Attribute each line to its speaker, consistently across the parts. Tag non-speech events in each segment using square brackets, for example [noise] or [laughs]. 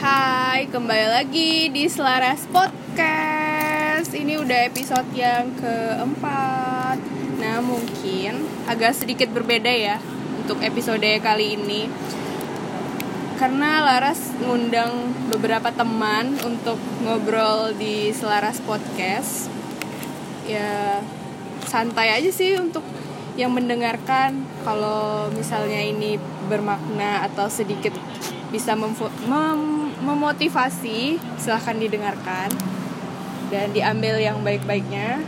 Speaker 1: Hai, kembali lagi di Selaras Podcast. Ini udah episode yang keempat. Nah, mungkin agak sedikit berbeda ya untuk episode kali ini. Karena Laras ngundang beberapa teman untuk ngobrol di Selaras Podcast. Ya, santai aja sih untuk yang mendengarkan kalau misalnya ini bermakna atau sedikit bisa memfo- mem- memotivasi silahkan didengarkan dan diambil yang baik-baiknya.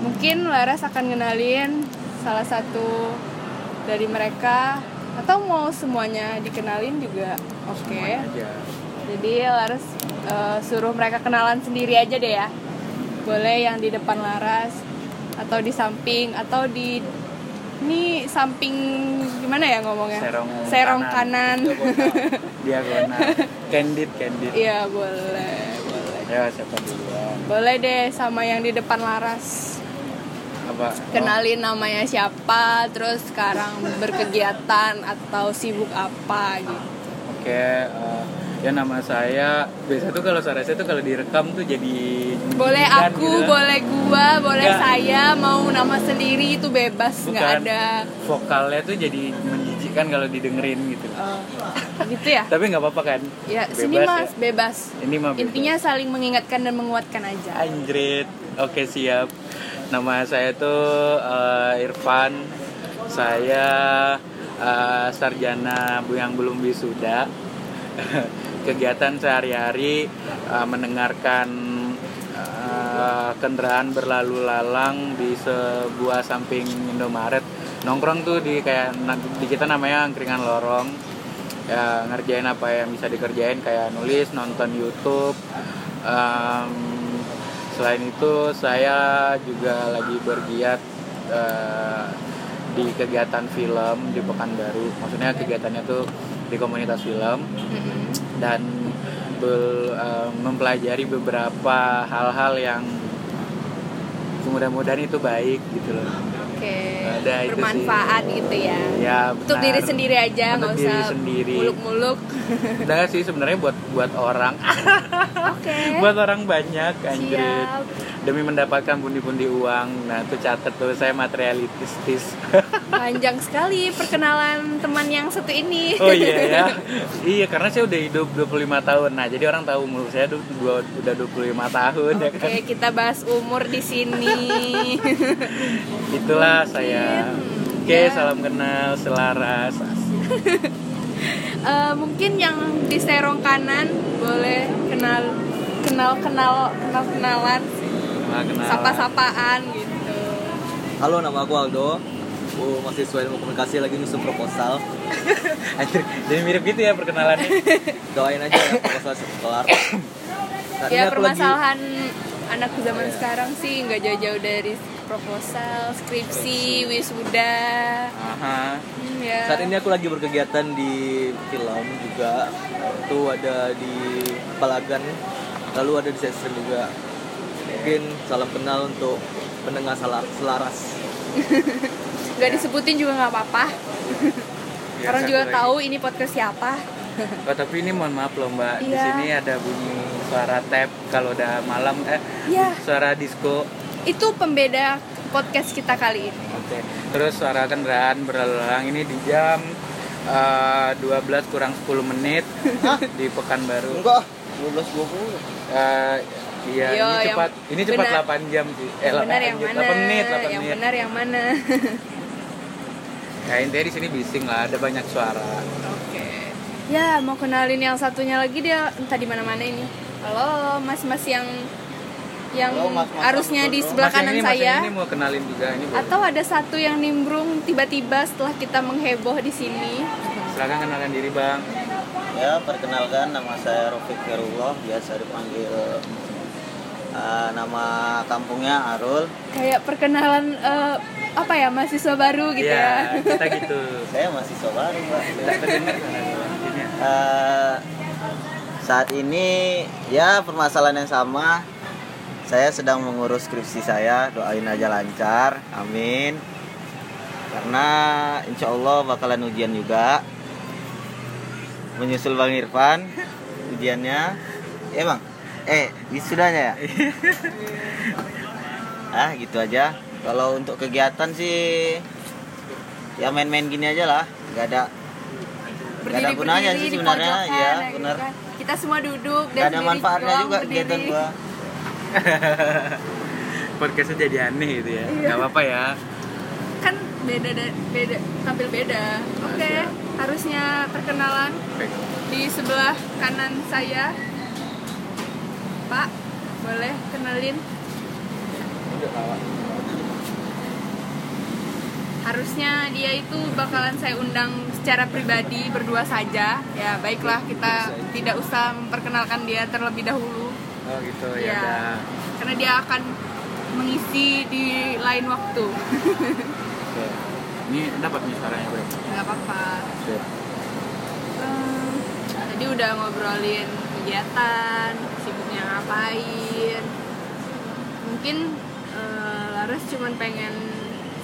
Speaker 1: Mungkin Laras akan ngenalin salah satu dari mereka atau mau semuanya dikenalin juga oke.
Speaker 2: Aja.
Speaker 1: jadi Laras eh, suruh mereka kenalan sendiri aja deh ya. Boleh yang di depan Laras atau di samping atau di ini samping gimana ya ngomongnya?
Speaker 2: Serong
Speaker 1: serong
Speaker 2: kanan.
Speaker 1: kanan.
Speaker 2: Diagonal. Candid candid.
Speaker 1: Iya boleh boleh.
Speaker 2: Ya siapa duluan?
Speaker 1: Boleh deh sama yang di depan Laras.
Speaker 2: Apa?
Speaker 1: Kenalin namanya siapa terus sekarang berkegiatan atau sibuk apa gitu.
Speaker 2: Oh, oke eh, ya nama saya biasa tuh kalau suara saya tuh kalau direkam tuh jadi
Speaker 1: boleh aku
Speaker 2: gitu.
Speaker 1: boleh gua boleh
Speaker 2: Nggak.
Speaker 1: saya mau nama sendiri itu bebas nggak ada.
Speaker 2: Vokalnya tuh jadi menjijikan kalau didengerin gitu.
Speaker 1: Oh, gitu ya?
Speaker 2: Tapi nggak apa-apa kan?
Speaker 1: Ya
Speaker 2: Bebas
Speaker 1: sini
Speaker 2: ya?
Speaker 1: mas bebas.
Speaker 2: Ini mah bebas.
Speaker 1: intinya saling mengingatkan dan menguatkan aja.
Speaker 2: Anjrit. Oke siap. Nama saya tuh eh, Irfan. Saya eh, sarjana bu yang belum wisuda [laughs] kegiatan sehari-hari eh, mendengarkan eh, kendaraan berlalu lalang di sebuah samping Indomaret. Nongkrong tuh di kayak di kita namanya angkringan lorong. Ya ngerjain apa yang bisa dikerjain kayak nulis nonton YouTube. Em, selain itu saya juga lagi bergiat eh, di kegiatan film di Pekanbaru. Maksudnya kegiatannya tuh di komunitas film
Speaker 1: Mm-mm.
Speaker 2: dan bel- eh, mempelajari beberapa hal-hal yang mudah-mudahan itu baik gitu loh
Speaker 1: oke
Speaker 2: Ada itu sih.
Speaker 1: bermanfaat gitu ya
Speaker 2: ya
Speaker 1: untuk
Speaker 2: benar.
Speaker 1: diri sendiri aja nggak
Speaker 2: Untuk
Speaker 1: usah
Speaker 2: sendiri.
Speaker 1: muluk-muluk
Speaker 2: Enggak sih sebenarnya buat buat orang [laughs]
Speaker 1: oke [laughs]
Speaker 2: buat orang banyak anjir
Speaker 1: siap
Speaker 2: demi mendapatkan pundi-pundi uang nah itu catat tuh saya materialistis [laughs]
Speaker 1: panjang sekali perkenalan teman yang satu ini.
Speaker 2: Oh iya ya. [laughs] Iya karena saya udah hidup 25 tahun. Nah jadi orang tahu umur saya dua- udah 25 tahun ya kan?
Speaker 1: Oke, kita bahas umur di sini. [laughs]
Speaker 2: itulah saya.
Speaker 1: Mungkin,
Speaker 2: oke
Speaker 1: ya.
Speaker 2: salam kenal selaras.
Speaker 1: Eh, mungkin yang di serong kanan boleh kenal kenal kenal kenal kenalan,
Speaker 2: Nah, kenalan.
Speaker 1: sapa-sapaan gitu.
Speaker 3: Halo, nama aku Aldo. Aku mahasiswa ilmu komunikasi lagi nyusun proposal. [laughs]
Speaker 2: Anjir, jadi mirip gitu ya perkenalannya [laughs]
Speaker 3: Doain aja ya proposal kelar. Saat ini
Speaker 1: ya
Speaker 3: aku lagi
Speaker 1: permasalahan anak zaman sekarang sih nggak jauh-jauh dari proposal, skripsi, wisuda.
Speaker 2: Aha.
Speaker 1: Hmm, ya.
Speaker 3: saat ini aku lagi berkegiatan di film juga. Itu ada di Palagan, lalu ada di Sesren juga. Mungkin salam kenal untuk pendengar salah selaras. [laughs]
Speaker 1: nggak disebutin juga nggak apa-apa.
Speaker 2: Ya,
Speaker 1: Orang juga
Speaker 2: lagi.
Speaker 1: tahu ini podcast siapa.
Speaker 2: Oh, tapi ini mohon maaf loh mbak, di
Speaker 1: Iya.
Speaker 2: sini ada bunyi suara tap kalau udah malam eh
Speaker 1: Ya,
Speaker 2: suara disco.
Speaker 1: itu pembeda podcast kita kali ini.
Speaker 2: Oke. Terus suara kendaraan berlalu lalang ini di jam eh, 12 kurang 10 menit [laughs] di Pekanbaru.
Speaker 3: Enggak, 12.20.
Speaker 2: Eh, iya,
Speaker 1: Yo,
Speaker 2: ini
Speaker 1: yang
Speaker 2: cepat. Ini cepat
Speaker 1: benar.
Speaker 2: 8 jam sih. Eh,
Speaker 1: Yang
Speaker 2: 8
Speaker 1: benar yang
Speaker 2: jam,
Speaker 1: mana?
Speaker 2: 8 menit, 8
Speaker 1: yang
Speaker 2: menit.
Speaker 1: benar yang mana?
Speaker 2: Ya, intinya di sini bising lah, ada banyak suara.
Speaker 1: Oke. Ya, mau kenalin yang satunya lagi dia entah di mana-mana ini. Halo, mas-mas yang yang
Speaker 3: Halo, mas-mas
Speaker 1: harusnya di
Speaker 3: Mas
Speaker 1: sebelah
Speaker 2: Mas
Speaker 1: kanan
Speaker 2: ini, Mas
Speaker 1: saya.
Speaker 2: ini mau kenalin juga ini. boleh.
Speaker 1: Atau ada satu yang nimbrung tiba-tiba setelah kita mengheboh di sini.
Speaker 2: Silakan kenalkan diri, Bang.
Speaker 3: Ya, perkenalkan nama saya Rofik Ferullah, biasa dipanggil eh, nama kampungnya Arul.
Speaker 1: Kayak perkenalan eh, apa ya mahasiswa baru gitu
Speaker 2: Iya,
Speaker 1: ya.
Speaker 2: kita gitu. [laughs]
Speaker 3: Saya masih baru, Mbak. Eh, saat ini ya permasalahan yang sama saya sedang mengurus skripsi saya doain aja lancar amin karena insya Allah bakalan ujian juga menyusul Bang Irfan ujiannya eh Bang eh wisudanya ya [laughs] ah gitu aja kalau untuk kegiatan sih ya main-main gini aja lah nggak ada nggak ada gunanya
Speaker 1: berdiri
Speaker 3: sih sebenarnya
Speaker 1: pojokan,
Speaker 3: ya
Speaker 1: gitu
Speaker 3: benar
Speaker 1: kan. kita semua duduk dan
Speaker 3: nggak ada manfaatnya juga
Speaker 1: berdiri.
Speaker 3: kegiatan gua [laughs]
Speaker 2: Podcastnya jadi aneh gitu ya.
Speaker 1: Iya.
Speaker 2: Gak apa-apa ya.
Speaker 1: kan beda da- beda tampil beda oke
Speaker 2: Siap.
Speaker 1: harusnya perkenalan di sebelah kanan saya Pak boleh kenalin harusnya dia itu bakalan saya undang secara pribadi berdua saja ya baiklah kita tidak usah memperkenalkan dia terlebih dahulu
Speaker 2: Oh gitu ya.
Speaker 1: ya karena dia akan mengisi di lain waktu
Speaker 2: Oke. Ini dapat nih suaranya bro.
Speaker 1: nggak apa-apa. Hmm, tadi udah ngobrolin kegiatan, sibuknya ngapain. Mungkin eh, Laras cuman pengen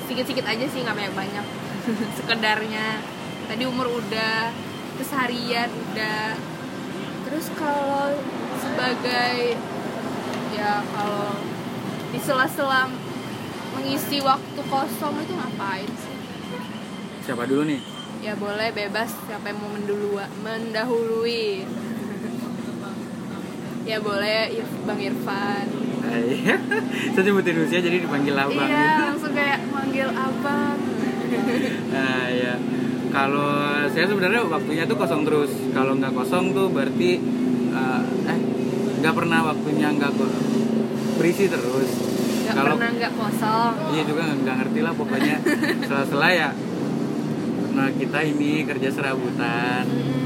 Speaker 1: sedikit-sedikit aja sih, nggak banyak-banyak. [laughs] Sekedarnya. Tadi umur udah, keseharian udah. Terus kalau sebagai ya kalau di sela-sela mengisi waktu kosong itu ngapain sih?
Speaker 2: Siapa dulu nih?
Speaker 1: Ya boleh bebas siapa yang mau mendahului. Ya boleh Bang Irfan.
Speaker 2: Iya. [laughs] Saya nyebutin usia jadi dipanggil abang.
Speaker 1: Iya, langsung kayak manggil abang.
Speaker 2: Nah, [laughs] ya. Kalau saya sebenarnya waktunya tuh kosong terus. Kalau nggak kosong tuh berarti eh, eh nggak pernah waktunya nggak berisi terus. Kalau
Speaker 1: pernah nggak kosong.
Speaker 2: iya juga nggak ngerti lah pokoknya [laughs] sela-sela ya. Nah kita ini kerja serabutan.
Speaker 1: Hmm,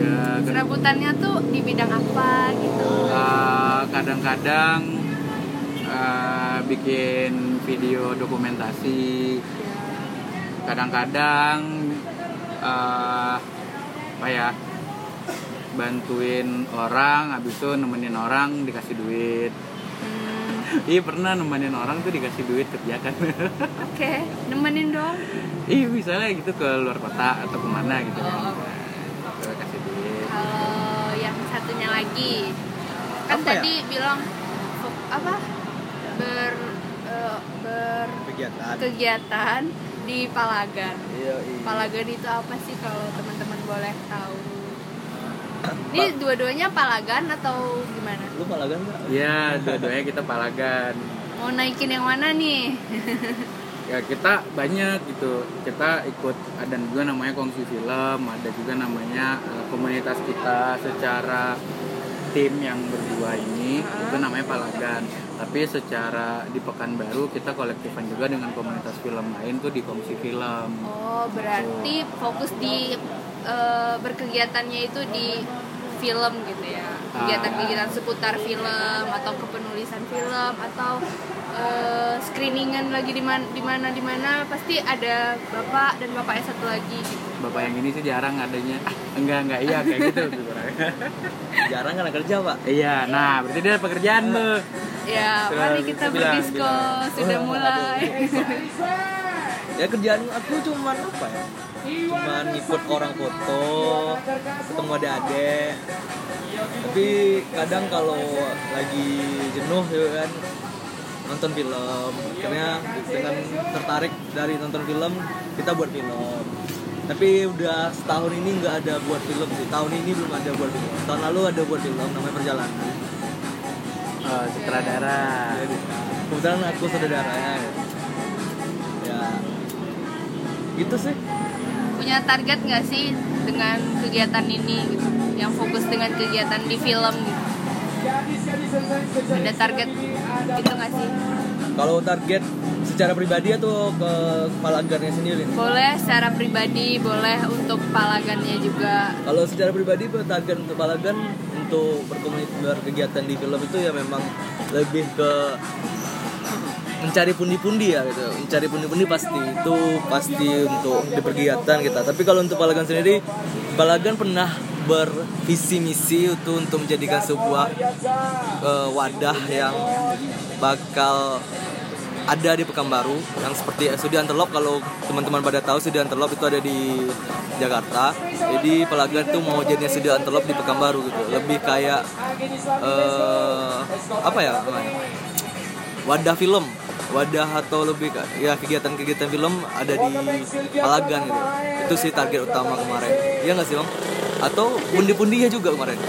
Speaker 2: Ya,
Speaker 1: serabutannya tuh di bidang apa gitu?
Speaker 2: Eh, kadang-kadang eh, bikin video dokumentasi
Speaker 1: Ya.
Speaker 2: kadang-kadang eh, apa ya bantuin orang habis itu nemenin orang dikasih duit
Speaker 1: Hmm,
Speaker 2: iya pernah nemenin orang tuh dikasih duit kerja kan
Speaker 1: Oke, nemenin dong.
Speaker 2: iya misalnya gitu ke luar kota atau ke mana gitu kan
Speaker 1: Oh.
Speaker 2: Terus kasih duit
Speaker 1: Kalau yang satunya lagi, kan
Speaker 3: Apa ya?
Speaker 1: tadi bilang fok- apa ber eh,
Speaker 3: kegiatan
Speaker 1: berkegiatan di Palagan.
Speaker 3: iya iya
Speaker 1: Palagan itu apa sih kalau teman-teman boleh tahu? [coughs] Ini dua-duanya Palagan atau gimana?
Speaker 3: lu palagan nggak
Speaker 2: Iya, dua-duanya kita palagan.
Speaker 1: Mau naikin yang mana nih? [laughs]
Speaker 2: Ya kita banyak gitu. Kita ikut ada juga namanya kongsi film, ada juga namanya eh, komunitas kita secara tim yang berdua ini
Speaker 1: Heeh.
Speaker 2: itu namanya palagan. Tapi secara di Pekanbaru kita kolektifan juga dengan komunitas film lain tuh di kongsi film.
Speaker 1: Oh, berarti fokus di eh, berkegiatannya itu di film gitu ya. Kegiatan-kegiatan seputar film atau kepenulisan film atau eh, screeningan lagi di mana di mana di mana pasti ada bapak dan bapaknya satu lagi gitu.
Speaker 2: Bapak yang ini sih jarang adanya. Ah, enggak enggak iya kayak gitu. [laughs]
Speaker 3: jarang kan kerja pak
Speaker 2: iya, nah berarti dia ada pekerjaan tuh.
Speaker 1: Ya,
Speaker 2: Terus
Speaker 1: mari kita
Speaker 2: bilang,
Speaker 1: berdisko
Speaker 2: bilang.
Speaker 1: sudah
Speaker 3: Oh,
Speaker 1: mulai.
Speaker 3: ya kerjaan aku cuman apa ya cuman ikut orang foto ketemu adik-adik tapi kadang kalau lagi jenuh ya kan nonton film. Akhirnya dengan tertarik dari nonton film kita buat film. Tapi udah setahun ini nggak ada buat film sih. Tahun ini belum ada buat film. Tahun lalu ada buat film namanya perjalanan.
Speaker 2: Oh, sutradara.
Speaker 3: Jadi, kebetulan aku saudaranya ya. Gitu sih.
Speaker 1: Punya target nggak sih dengan kegiatan ini gitu? Yang fokus dengan kegiatan di film gitu. Ada target gitu nggak sih?
Speaker 3: kalau target secara pribadi atau ke kepala agarnya sendiri
Speaker 1: Boleh secara pribadi, boleh untuk palagannya juga.
Speaker 3: kalau secara pribadi target untuk kepala agan untuk berkomunikasi berkegiatan di film itu ya memang lebih ke mencari pundi-pundi ya gitu mencari pundi-pundi pasti itu pasti untuk di perkegiatan kita tapi kalau untuk Palagan sendiri Palagan pernah bervisi misi itu untuk menjadikan sebuah eh, wadah yang bakal ada di Pekanbaru yang seperti studi Antelop kalau teman-teman pada tahu studi Antelop itu ada di Jakarta. Jadi Pelagan itu mau jadinya studi Antelop di Pekanbaru gitu. Lebih kayak eh, apa ya namanya? Wadah film. Wadah atau lebih ya kegiatan-kegiatan film ada di Palagan gitu. Itu sih target utama kemarin. Iya nggak sih bang atau pundi-pundinya juga kemarin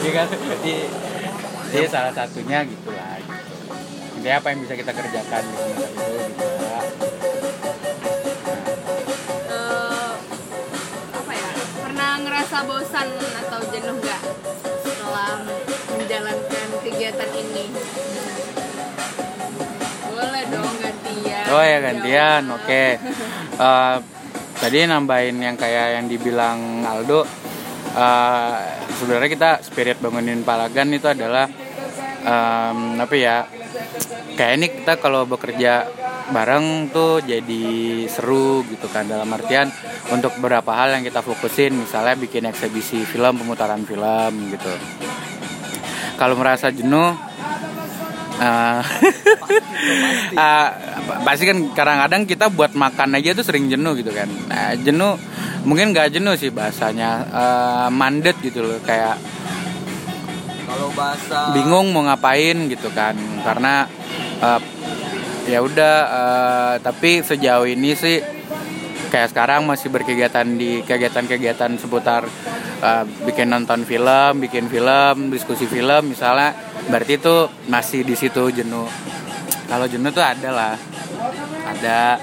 Speaker 2: Iya [laughs] kan? Jadi, jadi salah satunya gitu lah. Gitu. Intinya apa yang bisa kita kerjakan di semester itu juga.
Speaker 1: Eh, apa ya pernah ngerasa bosan atau jenuh nggak setelah menjalankan kegiatan ini boleh dong gantian
Speaker 2: Oh ya gantian, oke. [laughs] Eh, tadi nambahin yang kayak yang dibilang Aldo. eh, sebenarnya kita spirit bangunin Palagan itu adalah em, apa ya? Kayak ini kita kalau bekerja bareng tuh jadi seru gitu kan dalam artian untuk beberapa hal yang kita fokusin misalnya bikin eksebisi film pemutaran film gitu kalau merasa jenuh eh, Ah, [laughs] pasti kan kadang-kadang kita buat makan aja tuh sering jenuh gitu kan nah, jenuh mungkin nggak jenuh sih bahasanya Eh, mandet gitu loh kayak
Speaker 3: kalau bahasa
Speaker 2: bingung mau ngapain gitu kan karena eh, ya udah eh, tapi sejauh ini sih kayak sekarang masih berkegiatan di kegiatan-kegiatan seputar eh, bikin nonton film, bikin film, diskusi film misalnya berarti itu masih di situ jenuh. Kalau jenuh tuh ada lah. Ada.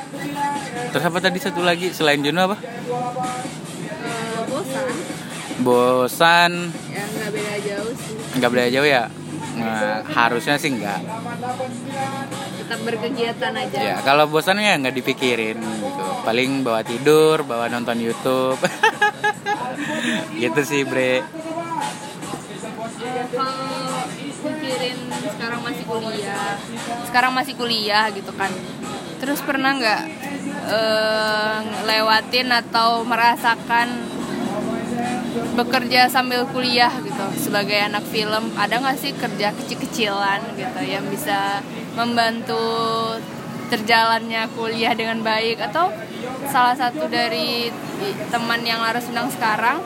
Speaker 2: Terus apa tadi satu lagi selain jenuh apa?
Speaker 1: Bosan
Speaker 2: Bosan,
Speaker 1: ya nggak beda jauh sih
Speaker 2: nggak beda jauh ya. Nah, harusnya sih enggak.
Speaker 1: tetap berkegiatan aja
Speaker 2: Ya, kalau bosan ya nggak dipikirin gitu. Paling bawa tidur, bawa nonton YouTube. [laughs] gitu sih, Bre.
Speaker 1: kalau pikirin sekarang masih kuliah sekarang masih kuliah gitu kan terus pernah nggak eh, lewatin atau merasakan bekerja sambil kuliah gitu sebagai anak film? Ada nggak sih kerja kecil-kecilan gitu yang bisa membantu terjalannya kuliah dengan baik? Atau salah satu dari teman yang Laras undang sekarang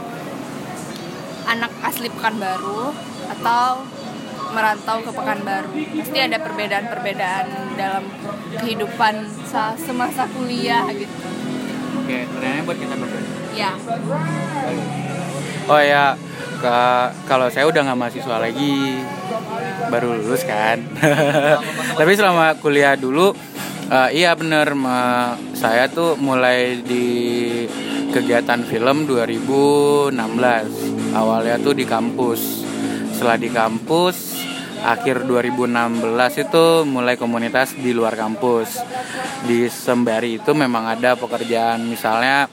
Speaker 1: anak asli Pekanbaru atau merantau ke Pekanbaru pasti ada perbedaan-perbedaan dalam kehidupan sa- semasa kuliah gitu
Speaker 2: Oke, pertanyaannya buat kita berdua.
Speaker 1: ya
Speaker 2: Oh ya, ke- kalau saya udah nggak mahasiswa lagi, baru lulus kan. [laughs] Tapi selama kuliah dulu, eh, iya bener, ma- saya tuh mulai di kegiatan film 2016. Awalnya tuh di kampus. Setelah di kampus, akhir 2016 itu mulai komunitas di luar kampus. Di Sembari itu memang ada pekerjaan misalnya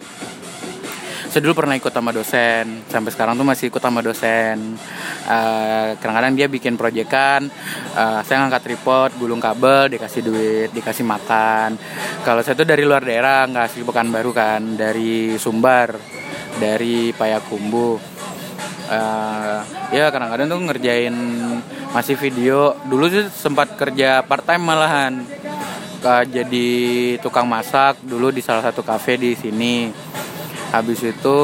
Speaker 2: saya dulu pernah ikut sama dosen sampai sekarang tuh masih ikut sama dosen. Eh, kadang-kadang dia bikin proyekan eh, saya ngangkat tripod gulung kabel dikasih duit dikasih makan. Kalau saya tuh dari luar daerah nggak asli Pekanbaru kan dari Sumbar dari Payakumbuh Eh, ya kadang-kadang tuh ngerjain masih video. Dulu sih sempat kerja part time malahan. Eh, jadi tukang masak dulu di salah satu kafe di sini. Habis itu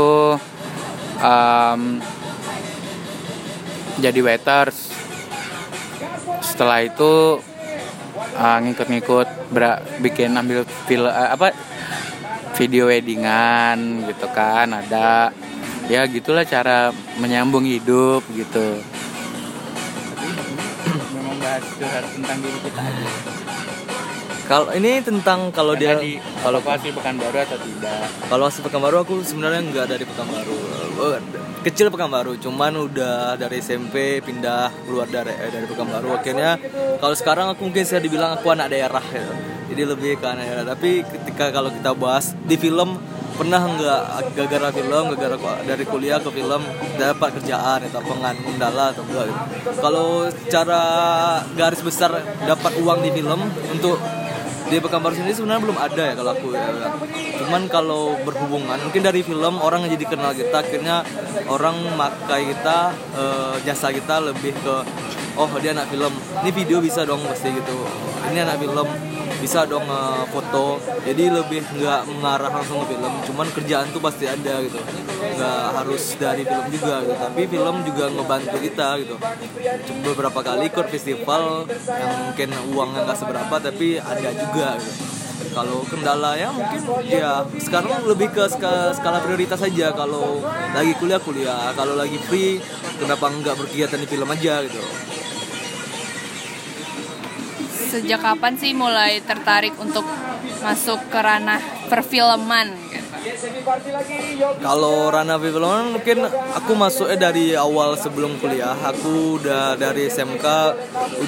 Speaker 2: em, jadi waiters. Setelah itu eh, ngikut-ngikut bikin ambil fil eh, apa video weddingan gitu kan ada ya gitulah cara menyambung hidup gitu memang bahas curhat tentang diri kita aja
Speaker 3: kalau ini tentang kalau dia
Speaker 2: kalau pasti Pekanbaru atau tidak
Speaker 3: Kalau asli Pekanbaru aku sebenarnya nggak dari Pekanbaru. Eh, Kecil Pekanbaru, cuman udah dari SMP pindah keluar dari eh, dari Pekanbaru. Akhirnya kalau sekarang aku mungkin saya dibilang aku anak daerah ya. Jadi lebih ke anak daerah. Tapi ketika kalau kita bahas di film pernah nggak gara-gara film, gara-gara dari kuliah ke film dapat kerjaan atau pengan kendala atau enggak gitu. Kalau cara garis besar dapat uang di film untuk di Pekanbaru sendiri sebenarnya belum ada ya kalau aku ya. Cuman kalau berhubungan mungkin dari film orang jadi kenal kita akhirnya orang makai kita eh, jasa kita lebih ke oh dia anak film ini video bisa dong pasti gitu ini anak film bisa dong uh, foto. Jadi lebih nggak mengarah langsung ke film cuman kerjaan tuh pasti ada gitu. Nggak harus dari film juga gitu. Tapi film juga ngebantu kita gitu. Beberapa kali ikut festival yang mungkin uangnya nggak seberapa tapi ada juga gitu. Kalau kendala ya mungkin ya sekarang lebih ke skala, skala prioritas saja kalau lagi kuliah kuliah. Kalau lagi free kenapa nggak berkegiatan di film aja gitu
Speaker 1: Sejak kapan sih mulai tertarik untuk masuk ke ranah perfilman?
Speaker 3: Kalau ranah perfilman mungkin aku masuknya dari awal sebelum kuliah. Aku udah dari SMK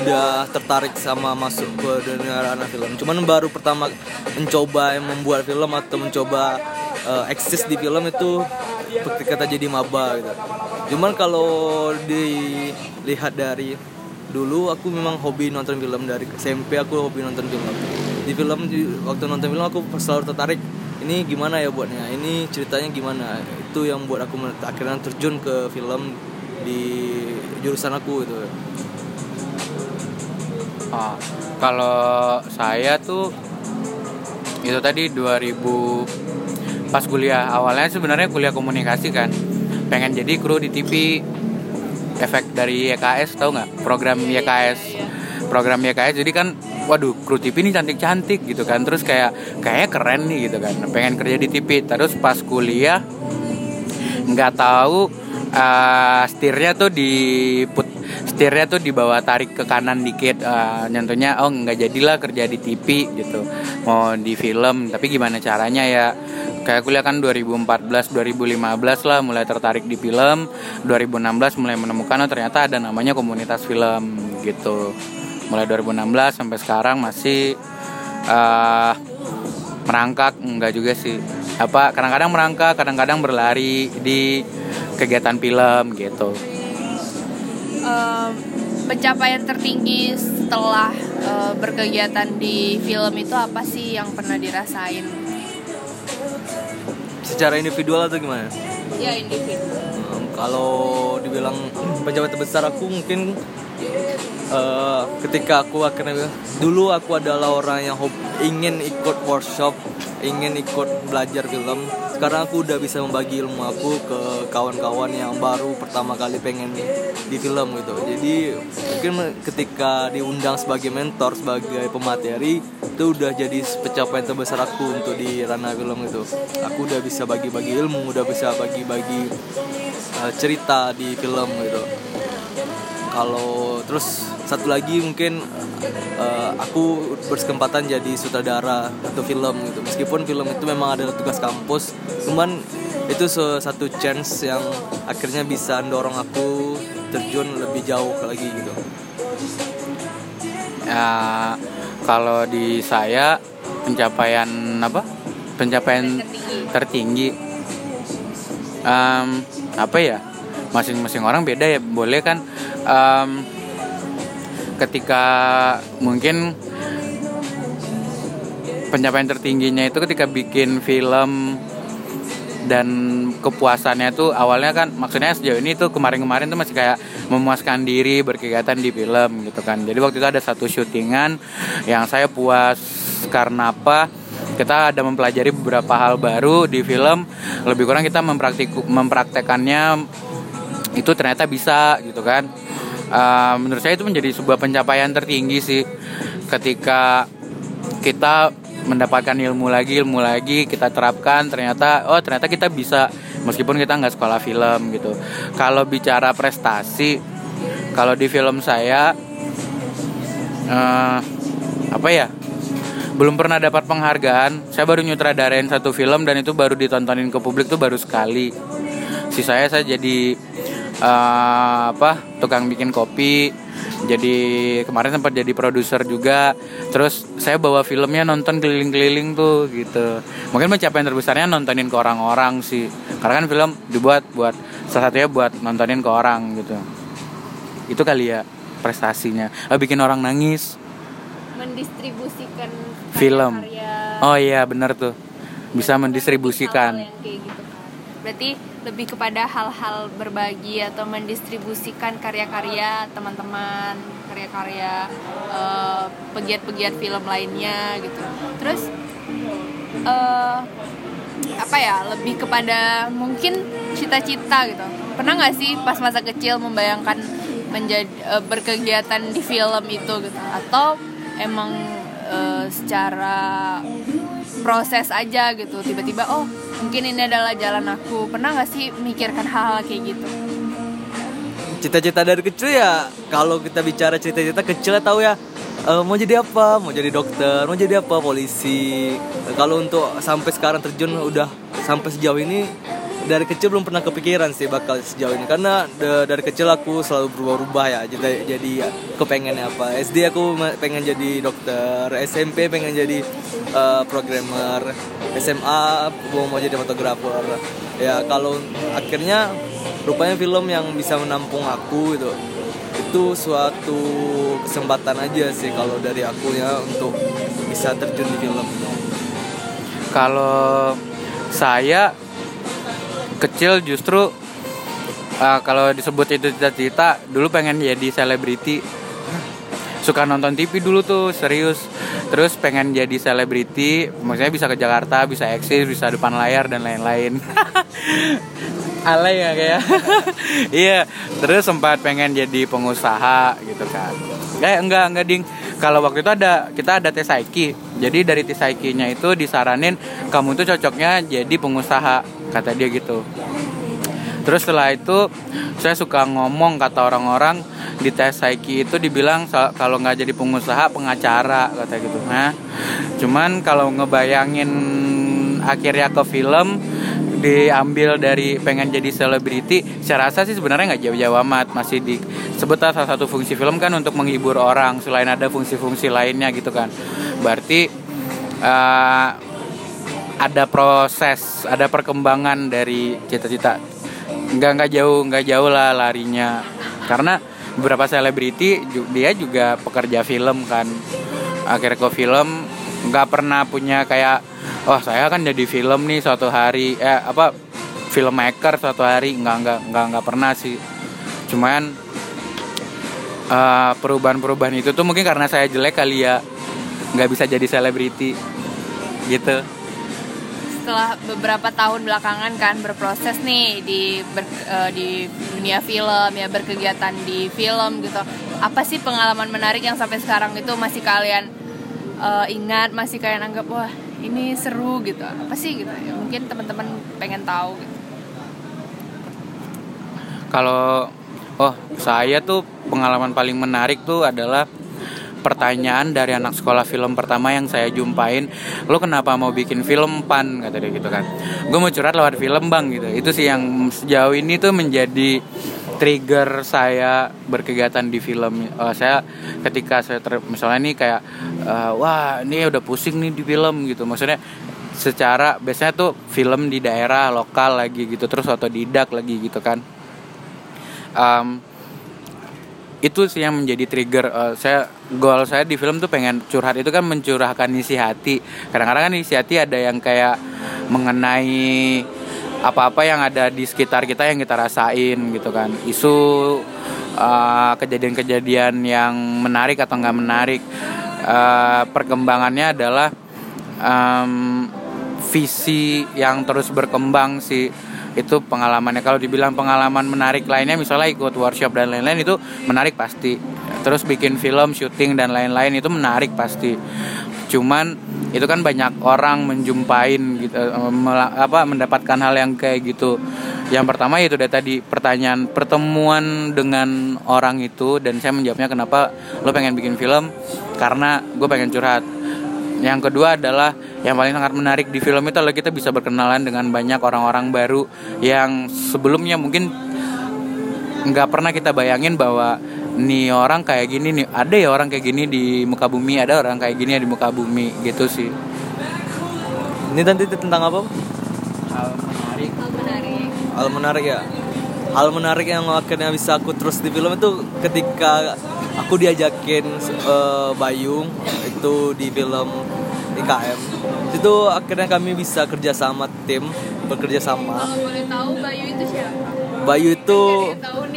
Speaker 3: udah tertarik sama masuk ke dunia ranah film. Cuman baru pertama mencoba membuat film atau mencoba eh, eksis di film itu ketika jadi maba gitu. Cuman kalau dilihat dari dulu aku memang hobi nonton film dari SMP aku hobi nonton film. Di film di, waktu nonton film aku selalu tertarik ini gimana ya buatnya ini ceritanya gimana. Itu yang buat aku akhirnya terjun ke film di jurusan aku itu.
Speaker 2: Oh, kalau saya tuh itu tadi 2000 pas kuliah. Awalnya sebenarnya kuliah komunikasi kan pengen jadi kru di TV efek dari YKS tahu nggak? Program YKS program YKS jadi kan waduh kru TV ini cantik cantik gitu kan. Terus kayak kayaknya keren nih gitu kan. Pengen kerja di TV terus pas kuliah nggak tahu eh, setirnya tuh diput setirnya tuh dibawa tarik ke kanan dikit. Eh, nyentuhnya oh nggak jadilah kerja di TV gitu. Mau di film tapi gimana caranya ya kayak kuliah kan 2014 2015 lah mulai tertarik di film. 2016 mulai menemukan oh ternyata ada namanya komunitas film gitu. Mulai 2016 sampai sekarang masih eh merangkak. Enggak juga sih. Apa kadang-kadang merangkak kadang-kadang berlari di kegiatan film gitu.
Speaker 1: Em, pencapaian tertinggi setelah eh, berkegiatan di film itu apa sih yang pernah dirasain?
Speaker 3: Secara individual atau gimana
Speaker 1: Ya individu.
Speaker 3: Um, kalau dibilang pejabat terbesar aku mungkin eh, ketika aku akhirnya dulu aku adalah orang yang ingin ikut workshop ingin ikut belajar film. Sekarang aku udah bisa membagi ilmu aku ke kawan-kawan yang baru pertama kali pengen di film gitu. Jadi mungkin ketika diundang sebagai mentor sebagai pemateri itu udah jadi pencapaian terbesar aku untuk di ranah film itu. Aku udah bisa bagi-bagi ilmu udah bisa bagi-bagi uh, cerita di film gitu kalau terus satu lagi mungkin uh, aku berkesempatan jadi sutradara atau film gitu. Meskipun film itu memang ada tugas kampus cuman itu satu chance yang akhirnya bisa dorong aku terjun lebih jauh lagi gitu.
Speaker 2: Ya kalau di saya pencapaian apa? Pencapaian tertinggi. Em, apa ya? Masing-masing orang beda ya. Boleh kan Em, ketika mungkin pencapaian tertingginya itu ketika bikin film dan kepuasannya tuh awalnya kan maksudnya sejauh ini tuh kemarin-kemarin tuh masih kayak memuaskan diri berkegiatan di film gitu kan. Jadi waktu itu ada satu syutingan yang saya puas karena apa? Kita ada mempelajari beberapa hal baru di film. Lebih kurang kita mempraktik mempraktekannya itu ternyata bisa gitu kan Eh, menurut saya itu menjadi sebuah pencapaian tertinggi sih. Ketika kita mendapatkan ilmu lagi ilmu lagi kita terapkan ternyata oh ternyata kita bisa meskipun kita nggak sekolah film gitu. Kalau bicara prestasi kalau di film saya eh, apa ya belum pernah dapat penghargaan. Saya baru nyutradarain satu film dan itu baru ditontonin ke publik tuh baru sekali. Sisanya saya jadi eh, apa tukang bikin kopi. Jadi kemarin sempat jadi produser juga. Terus saya bawa filmnya nonton keliling-keliling tuh gitu. Mungkin pencapaian terbesarnya nontonin ke orang-orang sih. Karena kan film dibuat buat salah satunya buat nontonin ke orang gitu. Itu kali ya prestasinya. Eh, bikin orang nangis.
Speaker 1: Mendistribusikan
Speaker 2: Film.
Speaker 1: karya-karya.
Speaker 2: Oh iya bener tuh. Bisa mendistribusikan.
Speaker 1: yang kayak gitu kan. berarti lebih kepada hal-hal berbagi atau mendistribusikan karya-karya teman-teman karya-karya uh, pegiat-pegiat film lainnya gitu. Terus uh, apa ya lebih kepada mungkin cita-cita gitu. Pernah nggak sih pas masa kecil membayangkan menjadi uh, berkegiatan di film itu gitu? Atau emang uh, secara proses aja gitu. Tiba-tiba oh mungkin ini adalah jalan aku. Pernah nggak sih mikirkan hal-hal kayak gitu?
Speaker 3: Cita-cita dari kecil ya kalau kita bicara cita-cita kecil tahu ya uh, mau jadi apa? Mau jadi dokter mau jadi apa? Polisi. Kalau untuk sampai sekarang terjun udah sampai sejauh ini dari kecil belum pernah kepikiran sih bakal sejauh ini. Karena de, dari kecil aku selalu berubah-ubah ya jadi jadi ya, kepengen apa SD aku pengen jadi dokter SMP pengen jadi uh, programmer SMA mau mau jadi fotografer. Ya kalau akhirnya rupanya film yang bisa menampung aku itu itu suatu kesempatan aja sih kalau dari aku ya untuk bisa terjun di film.
Speaker 2: Kalau saya kecil justru uh, kalau disebut itu cita-cita dulu pengen jadi selebriti. Suka nonton TV dulu tuh serius. Terus pengen jadi selebriti maksudnya bisa ke Jakarta bisa eksis bisa depan layar dan lain-lain. [laughs] Alay ya kayak. [laughs] Iya terus sempat pengen jadi pengusaha gitu kan. Eh enggak enggak ding kalau waktu itu ada kita ada tes Saiki. Jadi dari tes Saikinya itu disaranin kamu tuh cocoknya jadi pengusaha kata dia gitu. Terus setelah itu saya suka ngomong kata orang-orang di tes Saiki itu dibilang kalau nggak jadi pengusaha pengacara kata gitu. Nah cuman kalau ngebayangin akhirnya ke film diambil dari pengen jadi selebriti saya rasa sih sebenarnya nggak jauh-jauh amat. Masih disebut salah satu fungsi film kan untuk menghibur orang selain ada fungsi-fungsi lainnya gitu kan. Berarti uh, ada proses ada perkembangan dari cita-cita. Nggak nggak jauh nggak jauh lah larinya. Karena beberapa selebriti dia juga pekerja film kan. Akhirnya ke film nggak pernah punya kayak oh saya kan jadi film nih suatu hari. Eh apa filmmaker suatu hari. Nggak nggak nggak nggak pernah sih. Cuman uh, perubahan-perubahan itu tuh mungkin karena saya jelek kali ya. Nggak bisa jadi selebriti. Gitu.
Speaker 1: Setelah beberapa tahun belakangan kan berproses nih di ber, uh, di dunia film ya berkegiatan di film gitu. Apa sih pengalaman menarik yang sampai sekarang itu masih kalian uh, ingat masih kalian anggap wah ini seru gitu. Apa sih gitu? Ya mungkin teman-teman pengen tahu gitu.
Speaker 2: Kalau oh saya tuh pengalaman paling menarik tuh adalah pertanyaan dari anak sekolah film pertama yang saya jumpain lo kenapa mau bikin film pan? Kata dia gitu kan. Gue mau curhat lewat film bang gitu. Itu sih yang sejauh ini tuh menjadi trigger saya berkegiatan di film uh, saya ketika saya ter, misalnya ini kayak uh, wah ini udah pusing nih di film gitu. Maksudnya secara biasanya tuh film di daerah lokal lagi gitu terus otodidak lagi gitu kan. Um, itu sih yang menjadi trigger uh, saya goal saya di film tuh pengen curhat. Itu kan mencurahkan isi hati. Kadang-kadang kan isi hati ada yang kayak mengenai apa-apa yang ada di sekitar kita yang kita rasain gitu kan. Isu kejadian kejadian-kejadian yang menarik atau nggak menarik. Uh, perkembangannya adalah um, visi yang terus berkembang sih. Itu pengalamannya. Kalau dibilang pengalaman menarik lainnya misalnya ikut workshop dan lain-lain itu menarik pasti. Terus bikin film syuting dan lain-lain itu menarik pasti cuman itu kan banyak orang menjumpain gitu apa mendapatkan hal yang kayak gitu. Yang pertama itu dari tadi pertanyaan pertemuan dengan orang itu dan saya menjawabnya kenapa lo pengen bikin film? Karena gue pengen curhat. Yang kedua adalah yang paling sangat menarik di film itu adalah kita bisa berkenalan dengan banyak orang-orang baru yang sebelumnya mungkin nggak pernah kita bayangin bahwa nih orang kayak gini nih ada ya orang kayak gini di muka bumi ada orang kayak gini ya di muka bumi gitu sih.
Speaker 3: Ini nanti tentang apa
Speaker 2: hal menarik.
Speaker 1: Hal menarik.
Speaker 3: Hal menarik ya? Hal menarik yang akhirnya bisa aku terus di film itu ketika aku diajakin uh, Bayung itu di film IKM itu akhirnya kami bisa kerja sama tim bekerja sama.
Speaker 1: Kalau boleh tahu Bayu itu siapa?
Speaker 3: Bayu itu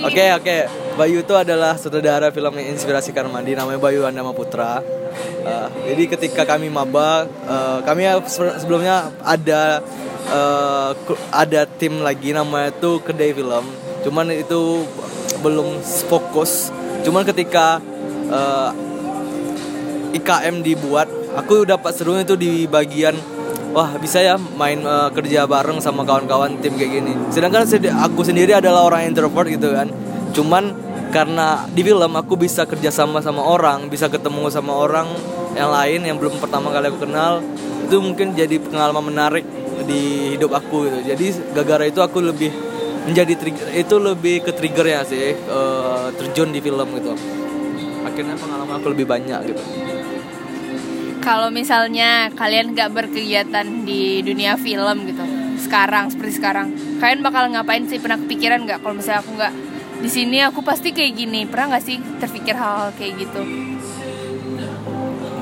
Speaker 1: Oke,
Speaker 3: oke oke Bayu itu adalah sutradara film yang inspirasi Karmandi namanya Bayu Andama Putra. Uh, jadi ketika kami maba, uh, kami se- sebelumnya ada uh, ada tim lagi namanya itu Kedai Film. Cuman itu belum fokus. Cuman ketika uh, IKM dibuat, aku dapat serunya itu di bagian wah bisa ya main eh, kerja bareng sama kawan-kawan tim kayak gini. Sedangkan aku sendiri adalah orang introvert gitu kan. Cuman karena di film aku bisa kerja sama sama orang, bisa ketemu sama orang yang lain yang belum pertama kali aku kenal, itu mungkin jadi pengalaman menarik di hidup aku gitu. Jadi gara-gara itu aku lebih menjadi trigger itu lebih ke trigger ya sih eh, terjun di film gitu. Akhirnya pengalaman aku lebih banyak gitu.
Speaker 1: Kalau misalnya kalian nggak berkegiatan di dunia film gitu, sekarang seperti sekarang, kalian bakal ngapain sih? Pernah kepikiran nggak? Kalau misalnya aku nggak di sini, aku pasti kayak gini. Pernah nggak sih terpikir hal-hal kayak gitu?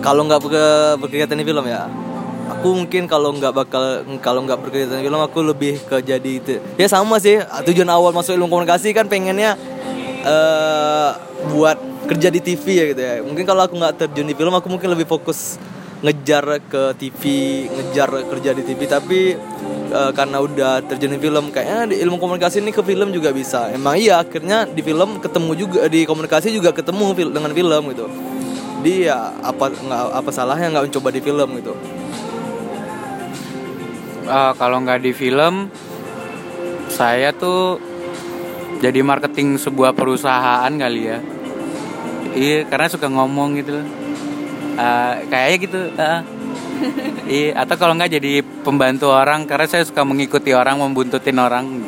Speaker 3: kalau nggak berke- berkegiatan di film ya aku mungkin kalau nggak bakal kalau nggak berkegiatan di film aku lebih ke jadi itu ya sama sih tujuan awal masuk ilmu komunikasi kan pengennya eh buat kerja di TV ya gitu ya mungkin kalau aku nggak terjun di film aku mungkin lebih fokus ngejar ke TV ngejar kerja di TV tapi eh, karena udah terjun di film kayaknya di ilmu komunikasi ini ke film juga bisa. Emang iya akhirnya di film ketemu juga di komunikasi juga ketemu fil- dengan film gitu. Dia ya apa nggak apa salahnya nggak mencoba di film gitu?
Speaker 2: Eh, kalau nggak di film saya tuh jadi marketing sebuah perusahaan kali ya. Iya karena suka ngomong gitu Eh, kayaknya gitu eh. [laughs] iya atau kalau nggak jadi pembantu orang karena saya suka mengikuti orang membuntutin orang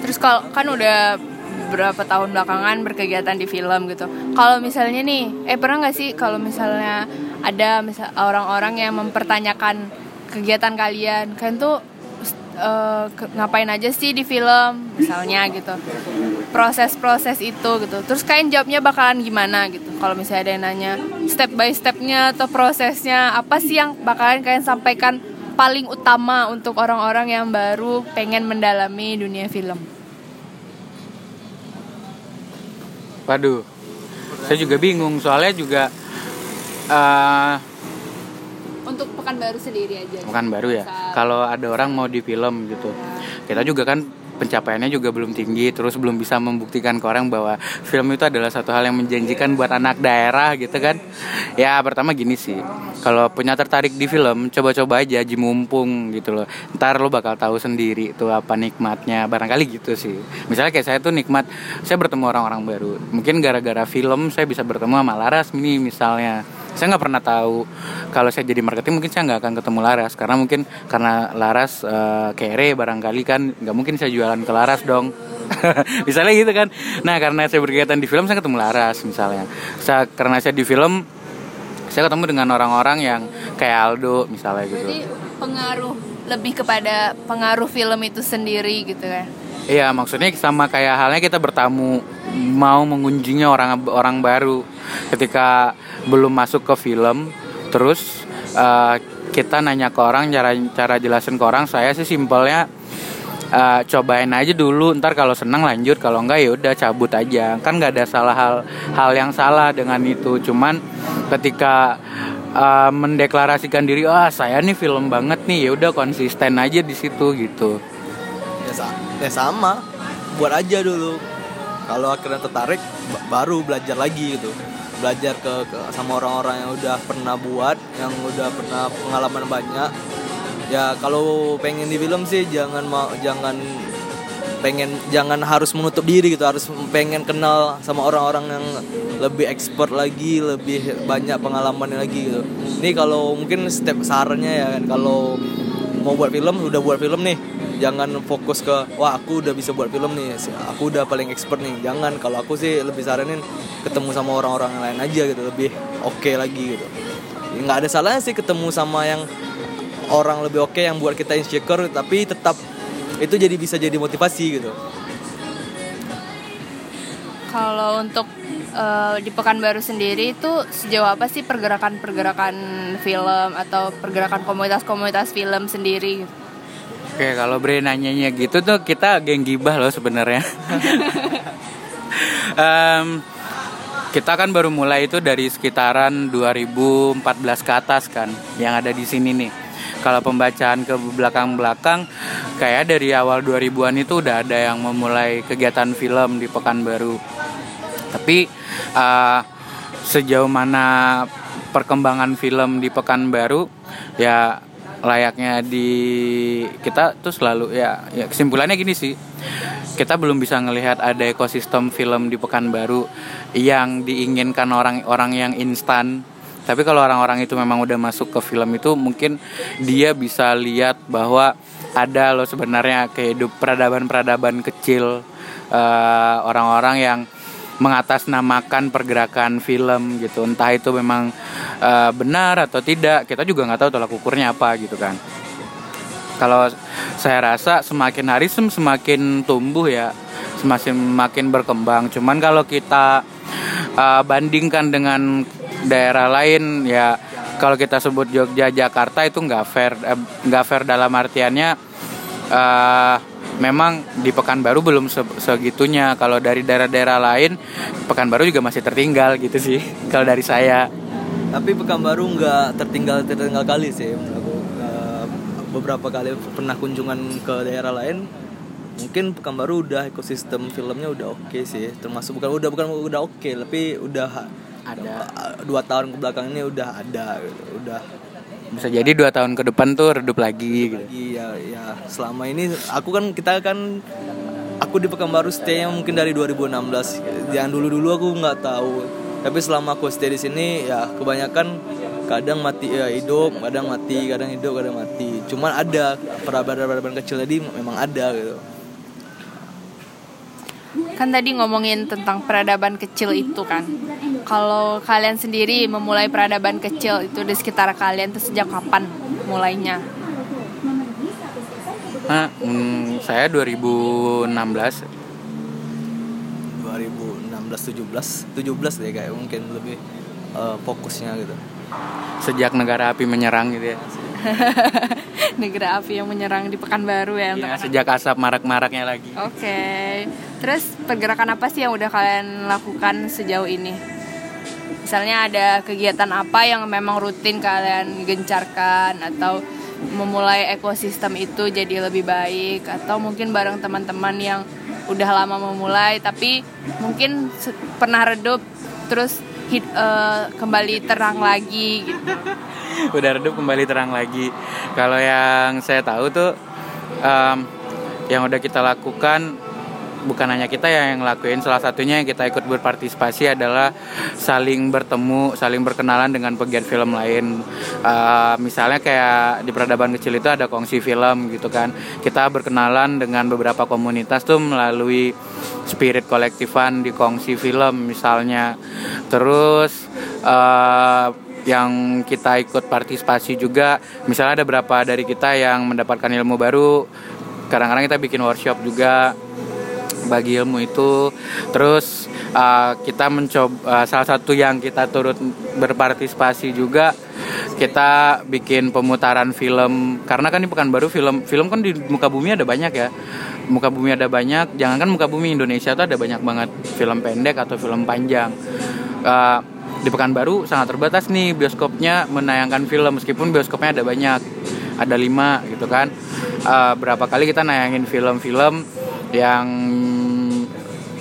Speaker 1: Terus kalau kan udah berapa tahun belakangan berkegiatan di film gitu. Kalau misalnya nih, eh pernah nggak sih kalau misalnya ada misal orang-orang yang mempertanyakan kegiatan kalian, kalian tuh ke- ngapain aja sih di film, misalnya gitu. Proses-proses itu gitu. Terus kalian jawabnya bakalan gimana gitu? Kalau misalnya ada yang nanya step by stepnya atau prosesnya apa sih yang bakalan kalian sampaikan paling utama untuk orang-orang yang baru pengen mendalami dunia film?
Speaker 2: waduh saya juga bingung soalnya juga eh
Speaker 1: Untuk Pekanbaru sendiri aja.
Speaker 2: bukan baru ya? Kalau ada orang mau di film gitu. Kita juga kan pencapaiannya juga belum tinggi terus belum bisa membuktikan ke orang bahwa film itu adalah satu hal yang menjanjikan buat anak daerah gitu kan. Ya pertama gini sih. Kalau punya tertarik di film coba-coba aja aji mumpung gitu loh. Ntar lo bakal tahu sendiri tuh apa nikmatnya. Barangkali gitu sih. Misalnya kayak saya tuh nikmat saya bertemu orang-orang baru. Mungkin gara-gara film saya bisa bertemu sama Laras ini misalnya saya nggak pernah tahu kalau saya jadi marketing mungkin saya nggak akan ketemu Laras. Karena mungkin karena Laras eh, kere barangkali kan nggak mungkin saya jualan ke Laras dong. [laughs] Misalnya gitu kan. Nah karena saya berkegiatan di film saya ketemu Laras misalnya. Saya karena saya di film saya ketemu dengan orang-orang yang kayak Aldo misalnya gitu.
Speaker 1: Berarti pengaruh lebih kepada pengaruh film itu sendiri gitu kan.
Speaker 2: Iya, maksudnya sama kayak halnya kita bertamu mau mengunjungi orang orang baru. Ketika belum masuk ke film, terus eh, kita nanya ke orang cara cara jelasin ke orang saya sih simpelnya eh, cobain aja dulu ntar kalau senang lanjut kalau enggak ya udah cabut aja. Kan nggak ada salah hal hal yang salah dengan itu. Cuman ketika eh, mendeklarasikan diri ah saya nih film banget nih ya udah konsisten aja di situ gitu
Speaker 3: ya sama. Buat aja dulu. Kalau akhirnya tertarik ba- baru belajar lagi gitu. Belajar ke, ke- sama orang-orang yang udah pernah buat yang udah pernah pengalaman banyak. Ya kalau pengen di film sih jangan mau jangan pengen jangan harus menutup diri gitu. Harus pengen kenal sama orang-orang yang lebih expert lagi lebih banyak pengalamannya lagi gitu. Ini kalau mungkin step sarannya ya kan kalau mau buat film udah buat film nih jangan fokus ke wah aku udah bisa buat film nih aku udah paling expert nih jangan kalau aku sih lebih saranin ketemu sama orang-orang yang lain aja gitu lebih oke lagi gitu Ya, nggak ada salahnya sih ketemu sama yang orang lebih oke yang buat kita insecure tapi tetap itu jadi bisa jadi motivasi gitu
Speaker 1: Kalau untuk eh, di Pekanbaru sendiri itu sejauh apa sih pergerakan-pergerakan film atau pergerakan komunitas-komunitas film sendiri? gitu?
Speaker 2: Oke, kalau Bre nanyanya gitu tuh kita geng gibah loh sebenarnya. [laughs] Em, kita kan baru mulai itu dari sekitaran 2014 ke atas kan, yang ada di sini nih. Kalau pembacaan ke belakang-belakang, kayak dari awal 2000-an itu udah ada yang memulai kegiatan film di Pekanbaru. Tapi eh, sejauh mana perkembangan film di Pekanbaru, ya layaknya di kita tuh selalu ya, ya kesimpulannya gini sih. Kita belum bisa ngelihat ada ekosistem film di Pekanbaru yang diinginkan orang-orang yang instan. Tapi kalau orang-orang itu memang udah masuk ke film itu mungkin dia bisa lihat bahwa ada loh sebenarnya kehidup peradaban-peradaban kecil eh, orang-orang yang mengatasnamakan pergerakan film gitu. Entah itu memang eh, benar atau tidak kita juga nggak tahu tolak ukurnya apa gitu kan. Kalau saya rasa semakin hari sem- semakin tumbuh ya semakin makin berkembang. Cuman kalau kita uh, bandingkan dengan daerah lain ya kalau kita sebut Jogja Jakarta itu nggak fair eh, nggak fair dalam artiannya uh, memang di Pekanbaru belum se- segitunya kalau dari daerah-daerah lain Pekanbaru juga masih tertinggal gitu sih [laughs] kalau dari saya
Speaker 3: tapi Pekanbaru nggak tertinggal tertinggal kali sih aku Eh, beberapa kali pernah kunjungan ke daerah lain mungkin Pekanbaru udah ekosistem filmnya udah oke sih termasuk bukan udah bukan udah oke tapi udah
Speaker 2: Ada.
Speaker 3: dua tahun ke belakang ini udah ada gitu. udah
Speaker 2: bisa jadi dua tahun ke depan tuh redup lagi gitu.
Speaker 3: iya ya selama ini aku kan kita kan aku di Pekanbaru stay mungkin dari 2016 yang dulu dulu aku nggak tahu. Tapi selama aku stay di sini ya kebanyakan kadang mati ya hidup kadang mati kadang hidup kadang mati. Cuman ada peradaban-peradaban kecil tadi memang ada gitu
Speaker 1: Kan tadi ngomongin tentang peradaban kecil itu kan. Kalau kalian sendiri memulai peradaban kecil itu di sekitar kalian itu sejak kapan mulainya?
Speaker 2: Nah, hmm, saya 2016
Speaker 3: 2016 17 17 deh kayak mungkin lebih eh, fokusnya gitu
Speaker 2: sejak negara api menyerang gitu ya. [laughs]
Speaker 1: Negara api yang menyerang di Pekanbaru ya. untuk
Speaker 2: Ya, sejak asap marak-maraknya lagi.
Speaker 1: Oke. Terus pergerakan apa sih yang udah kalian lakukan sejauh ini? Misalnya ada kegiatan apa yang memang rutin kalian gencarkan atau memulai ekosistem itu jadi lebih baik atau mungkin bareng teman-teman yang udah lama memulai tapi mungkin pernah redup terus hid- eh, kembali terang lagi gitu. [laughs]
Speaker 2: Udah redup kembali terang lagi. Kalau yang saya tahu tuh em, yang udah kita lakukan bukan hanya kita yang ngelakuin salah satunya yang kita ikut berpartisipasi adalah saling bertemu saling berkenalan dengan pegiat film lain. Eh, misalnya kayak di peradaban kecil itu ada kongsi film gitu kan. Kita berkenalan dengan beberapa komunitas tuh melalui spirit kolektifan di kongsi film misalnya. Terus eh, yang kita ikut partisipasi juga misalnya ada beberapa dari kita yang mendapatkan ilmu baru. Kadang-kadang kita bikin workshop juga bagi ilmu itu. Terus uh, kita mencoba uh, salah satu yang kita turut berpartisipasi juga kita bikin pemutaran film. Karena kan di Pekanbaru film film kan di muka bumi ada banyak ya. Muka bumi ada banyak. Jangankan muka bumi Indonesia tuh ada banyak banget film pendek atau film panjang. Uh, di Pekanbaru sangat terbatas nih bioskopnya menayangkan film. Meskipun bioskopnya ada banyak ada lima gitu kan. Uh, berapa kali kita nayangin film-film yang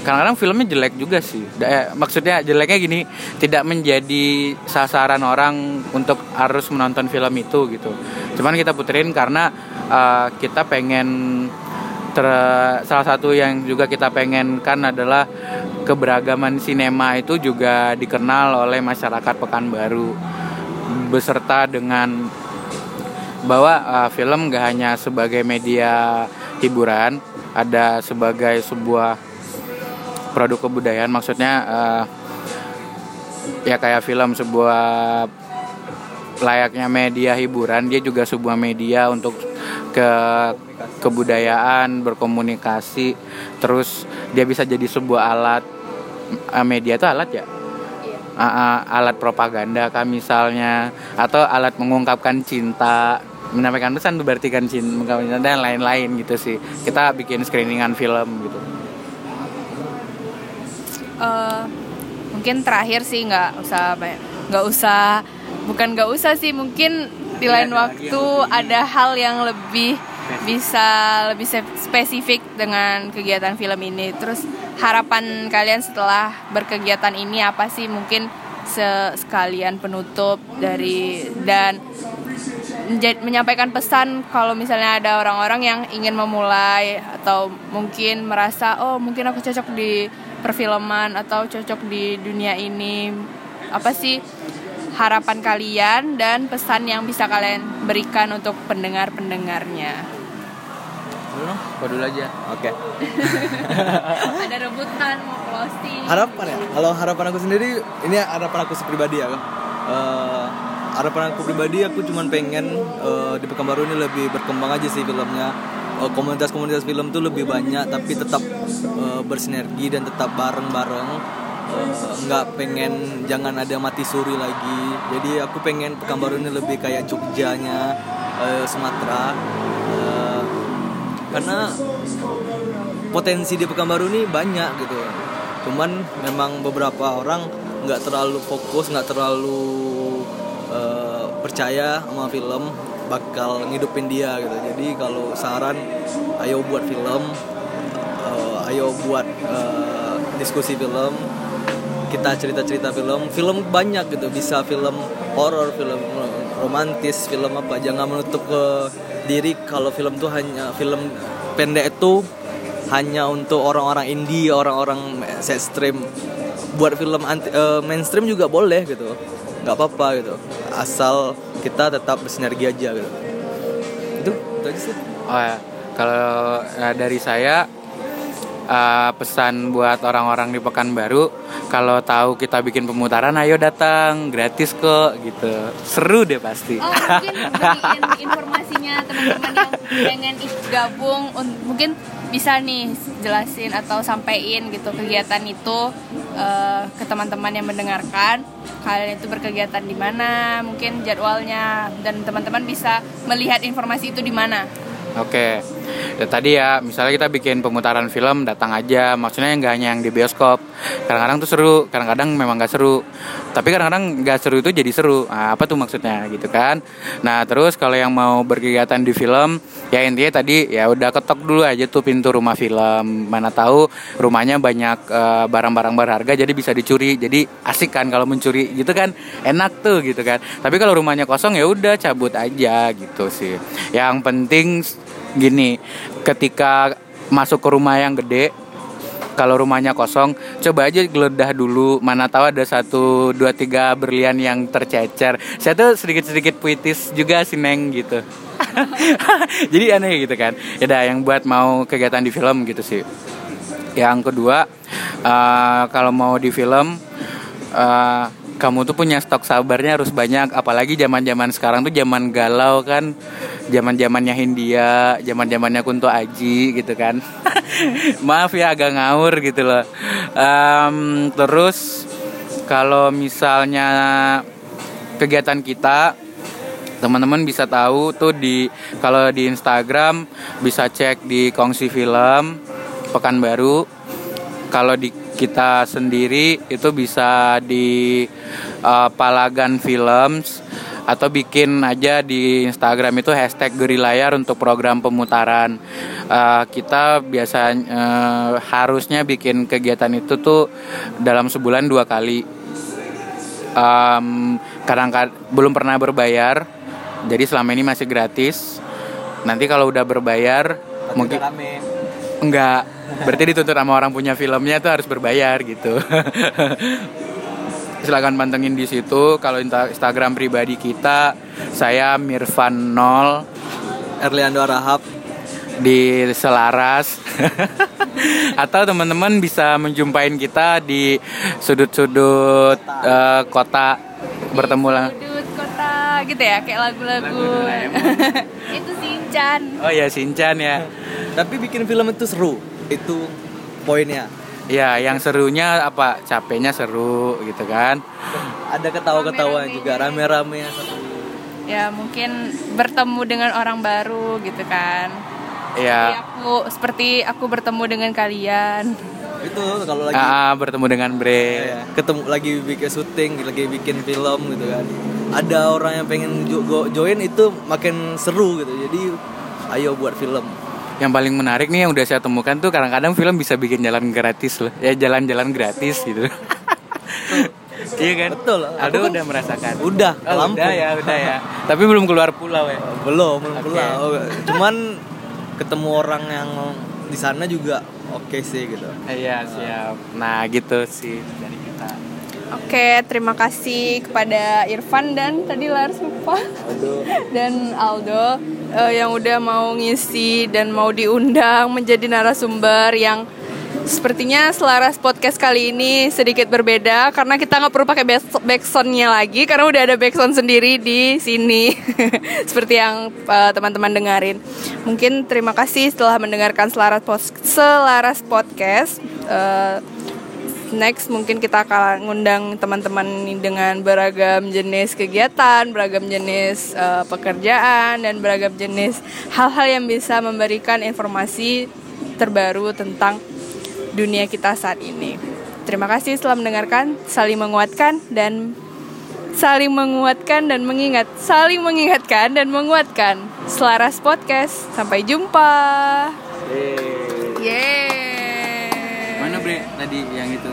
Speaker 2: kadang-kadang filmnya jelek juga sih. Eh, maksudnya jeleknya gini tidak menjadi sasaran orang untuk harus menonton film itu gitu. Cuman kita puterin karena uh, kita pengen ter- salah satu yang juga kita pengen kan adalah keberagaman sinema itu juga dikenal oleh masyarakat Pekanbaru beserta dengan bahwa uh, film gak hanya sebagai media hiburan ada sebagai sebuah produk kebudayaan maksudnya uh, ya kayak film sebuah layaknya media hiburan dia juga sebuah media untuk ke kebudayaan berkomunikasi terus dia bisa jadi sebuah alat uh, media itu alat ya? Uh, uh, alat propaganda kan misalnya atau alat mengungkapkan cinta menyampaikan pesan berarti kan cinta dan lain-lain gitu sih. Kita bikin screeningan film gitu
Speaker 1: Eh, mungkin terakhir sih nggak usah banyak nggak usah bukan nggak usah sih mungkin di
Speaker 2: Iya,
Speaker 1: lain
Speaker 2: ada
Speaker 1: waktu ada hal yang lebih bisa lebih spesifik dengan kegiatan film ini. Terus harapan kalian setelah berkegiatan ini apa sih? Mungkin se- sekalian penutup dari dan menyampaikan pesan kalau misalnya ada orang-orang yang ingin memulai atau mungkin merasa oh mungkin aku cocok di perfilman atau cocok di dunia ini apa sih harapan kalian dan pesan yang bisa kalian berikan untuk pendengar-pendengarnya
Speaker 3: Dulu dong.
Speaker 2: Kau dulu aja
Speaker 3: Oke. [laughs]
Speaker 1: ada rebutan mau closing
Speaker 3: Harapan ya. Kalau harapan aku sendiri, ini harapan aku pribadi ya. Eh, harapan aku pribadi, aku cuman pengen eh, di Pekanbaru ini lebih berkembang aja sih filmnya. Eh, Komunitas-komunitas film tuh lebih banyak, tapi tetap eh, bersinergi dan tetap bareng-bareng. Eh, nggak pengen jangan ada mati suri lagi. Jadi aku pengen Pekanbaru ini lebih kayak Jogjanya eh, Sumatera. Eh, karena potensi di Pekanbaru ini banyak gitu cuman memang beberapa orang nggak terlalu fokus nggak terlalu eh, percaya sama film bakal ngidupin dia gitu. Jadi kalau saran ayo buat film eh, ayo buat eh, diskusi film kita cerita-cerita film. Film banyak gitu bisa film horor film romantis film apa. Jangan menutup ke diri kalau film tuh hanya film pendek itu hanya untuk orang-orang indie orang-orang mainstream. Buat film anti, eh, mainstream juga boleh gitu. Nggak apa-apa gitu. Asal kita tetap bersinergi aja gitu itu itu aja sih
Speaker 2: Oh ya, kalau eh, dari saya eh, pesan buat orang-orang di Pekanbaru, kalau tahu kita bikin pemutaran, ayo datang, gratis kok, gitu. Seru deh pasti.
Speaker 1: Oh mungkin [laughs] beriin informasinya teman-teman yang pengen ikut gabung un- mungkin bisa nih jelasin atau sampein gitu kegiatan itu eh, ke teman-teman yang mendengarkan. Kalian itu berkegiatan di mana mungkin jadwalnya dan teman-teman bisa melihat informasi itu di mana
Speaker 2: Oke, Ya, tadi ya, misalnya kita bikin pemutaran film, datang aja. Maksudnya nggak hanya yang di bioskop. Kadang-kadang tuh seru, kadang-kadang memang nggak seru. Tapi kadang-kadang nggak seru itu jadi seru. Nah, apa tuh maksudnya gitu kan? Nah, terus kalau yang mau berkegiatan di film, ya intinya tadi ya udah ketok dulu aja tuh pintu rumah film. Mana tahu rumahnya banyak eh, barang-barang berharga, jadi bisa dicuri. Jadi asik kan kalau mencuri gitu kan, enak tuh gitu kan. Tapi kalau rumahnya kosong ya udah cabut aja gitu sih. Yang penting gini ketika masuk ke rumah yang gede kalau rumahnya kosong coba aja geledah dulu. Mana tahu ada satu dua tiga berlian yang tercecer. Saya tuh sedikit sedikit puitis juga sih neng gitu. [laughs] Jadi aneh gitu kan. Ya yang buat mau kegiatan di film gitu sih. Yang kedua eh, kalau mau di film eh, kamu tuh punya stok sabarnya harus banyak. Apalagi zaman zaman sekarang tuh zaman galau kan. Zaman zamannya Hindia zaman zamannya Kunto Aji gitu kan. [laughs] Maaf ya agak ngawur gitu loh. Em, terus kalau misalnya kegiatan kita teman-teman bisa tahu tuh di kalau di Instagram bisa cek di Kongsi Film Pekanbaru. Kalau di kita sendiri itu bisa di uh, Palagan Films atau bikin aja di Instagram itu hashtag Gerilayar untuk program pemutaran. Uh, kita biasa uh, harusnya bikin kegiatan itu tuh dalam sebulan dua kali. Um, kadang belum pernah berbayar jadi selama ini masih gratis. Nanti kalau udah berbayar mungkin
Speaker 3: rame
Speaker 2: enggak. Berarti dituntut sama orang punya filmnya tuh harus berbayar gitu. [laughs] Silakan pantengin di situ. Kalau insta- Instagram pribadi kita saya Mirvan 0
Speaker 3: Erliando Rahab
Speaker 2: di Selaras. [laughs] Atau teman-teman bisa menjumpain kita di sudut-sudut eh, kota. Bertemu lah.
Speaker 1: Sudut kota gitu ya kayak lagu-lagu. [laughs] Itu Sinchan.
Speaker 2: Oh ya Sinchan ya.
Speaker 3: Tapi bikin film itu seru. Itu poinnya.
Speaker 2: Ya yang serunya apa? Capeknya seru gitu kan?
Speaker 3: Ada ketawa-ketawa
Speaker 1: Rame-rame.
Speaker 3: juga rame-rame satu
Speaker 1: ya mungkin bertemu dengan orang baru gitu kan. Seperti
Speaker 2: ya
Speaker 1: aku seperti aku bertemu dengan kalian.
Speaker 3: Itu kalau lagi
Speaker 2: ah, bertemu dengan Bre.
Speaker 3: Iya, ketemu lagi bikin syuting lagi bikin film gitu kan. Ada orang yang pengen jo- join itu makin seru gitu. Jadi ayo buat film.
Speaker 2: Yang paling menarik nih yang udah saya temukan tuh kadang-kadang film bisa bikin jalan gratis loh. Ya jalan-jalan gratis gitu. [laughs] Iya kan?
Speaker 3: Betul. Aku kan-
Speaker 2: udah merasakan.
Speaker 3: Udah
Speaker 2: Oh,
Speaker 3: Lampung
Speaker 2: udah ya udah ya. [laughs] Tapi belum keluar pulau ya?
Speaker 3: Belum belum
Speaker 2: Oke.
Speaker 3: pulang cuman ketemu orang yang di sana juga oke sih gitu.
Speaker 2: Iya siap. Nah gitu sih dari kita.
Speaker 1: Oke, terima kasih kepada Irfan dan tadi Lars [laughs] lupa dan Aldo eh, yang udah mau ngisi dan mau diundang menjadi narasumber yang sepertinya selaras podcast kali ini sedikit berbeda karena kita nggak perlu pakai back- backsoundnya lagi karena udah ada backsound sendiri di sini. [laughs] Seperti yang eh, teman-teman dengarin. Mungkin terima kasih setelah mendengarkan selaras pos- selaras podcast. Eh, Next mungkin kita akan ngundang teman-teman dengan beragam jenis kegiatan, beragam jenis eh, pekerjaan dan beragam jenis hal-hal yang bisa memberikan informasi terbaru tentang dunia kita saat ini. Terima kasih telah mendengarkan, saling menguatkan dan saling menguatkan dan mengingat, saling mengingatkan dan menguatkan. Selaras podcast. Sampai jumpa. Yeay.
Speaker 2: mana Bre tadi yang itu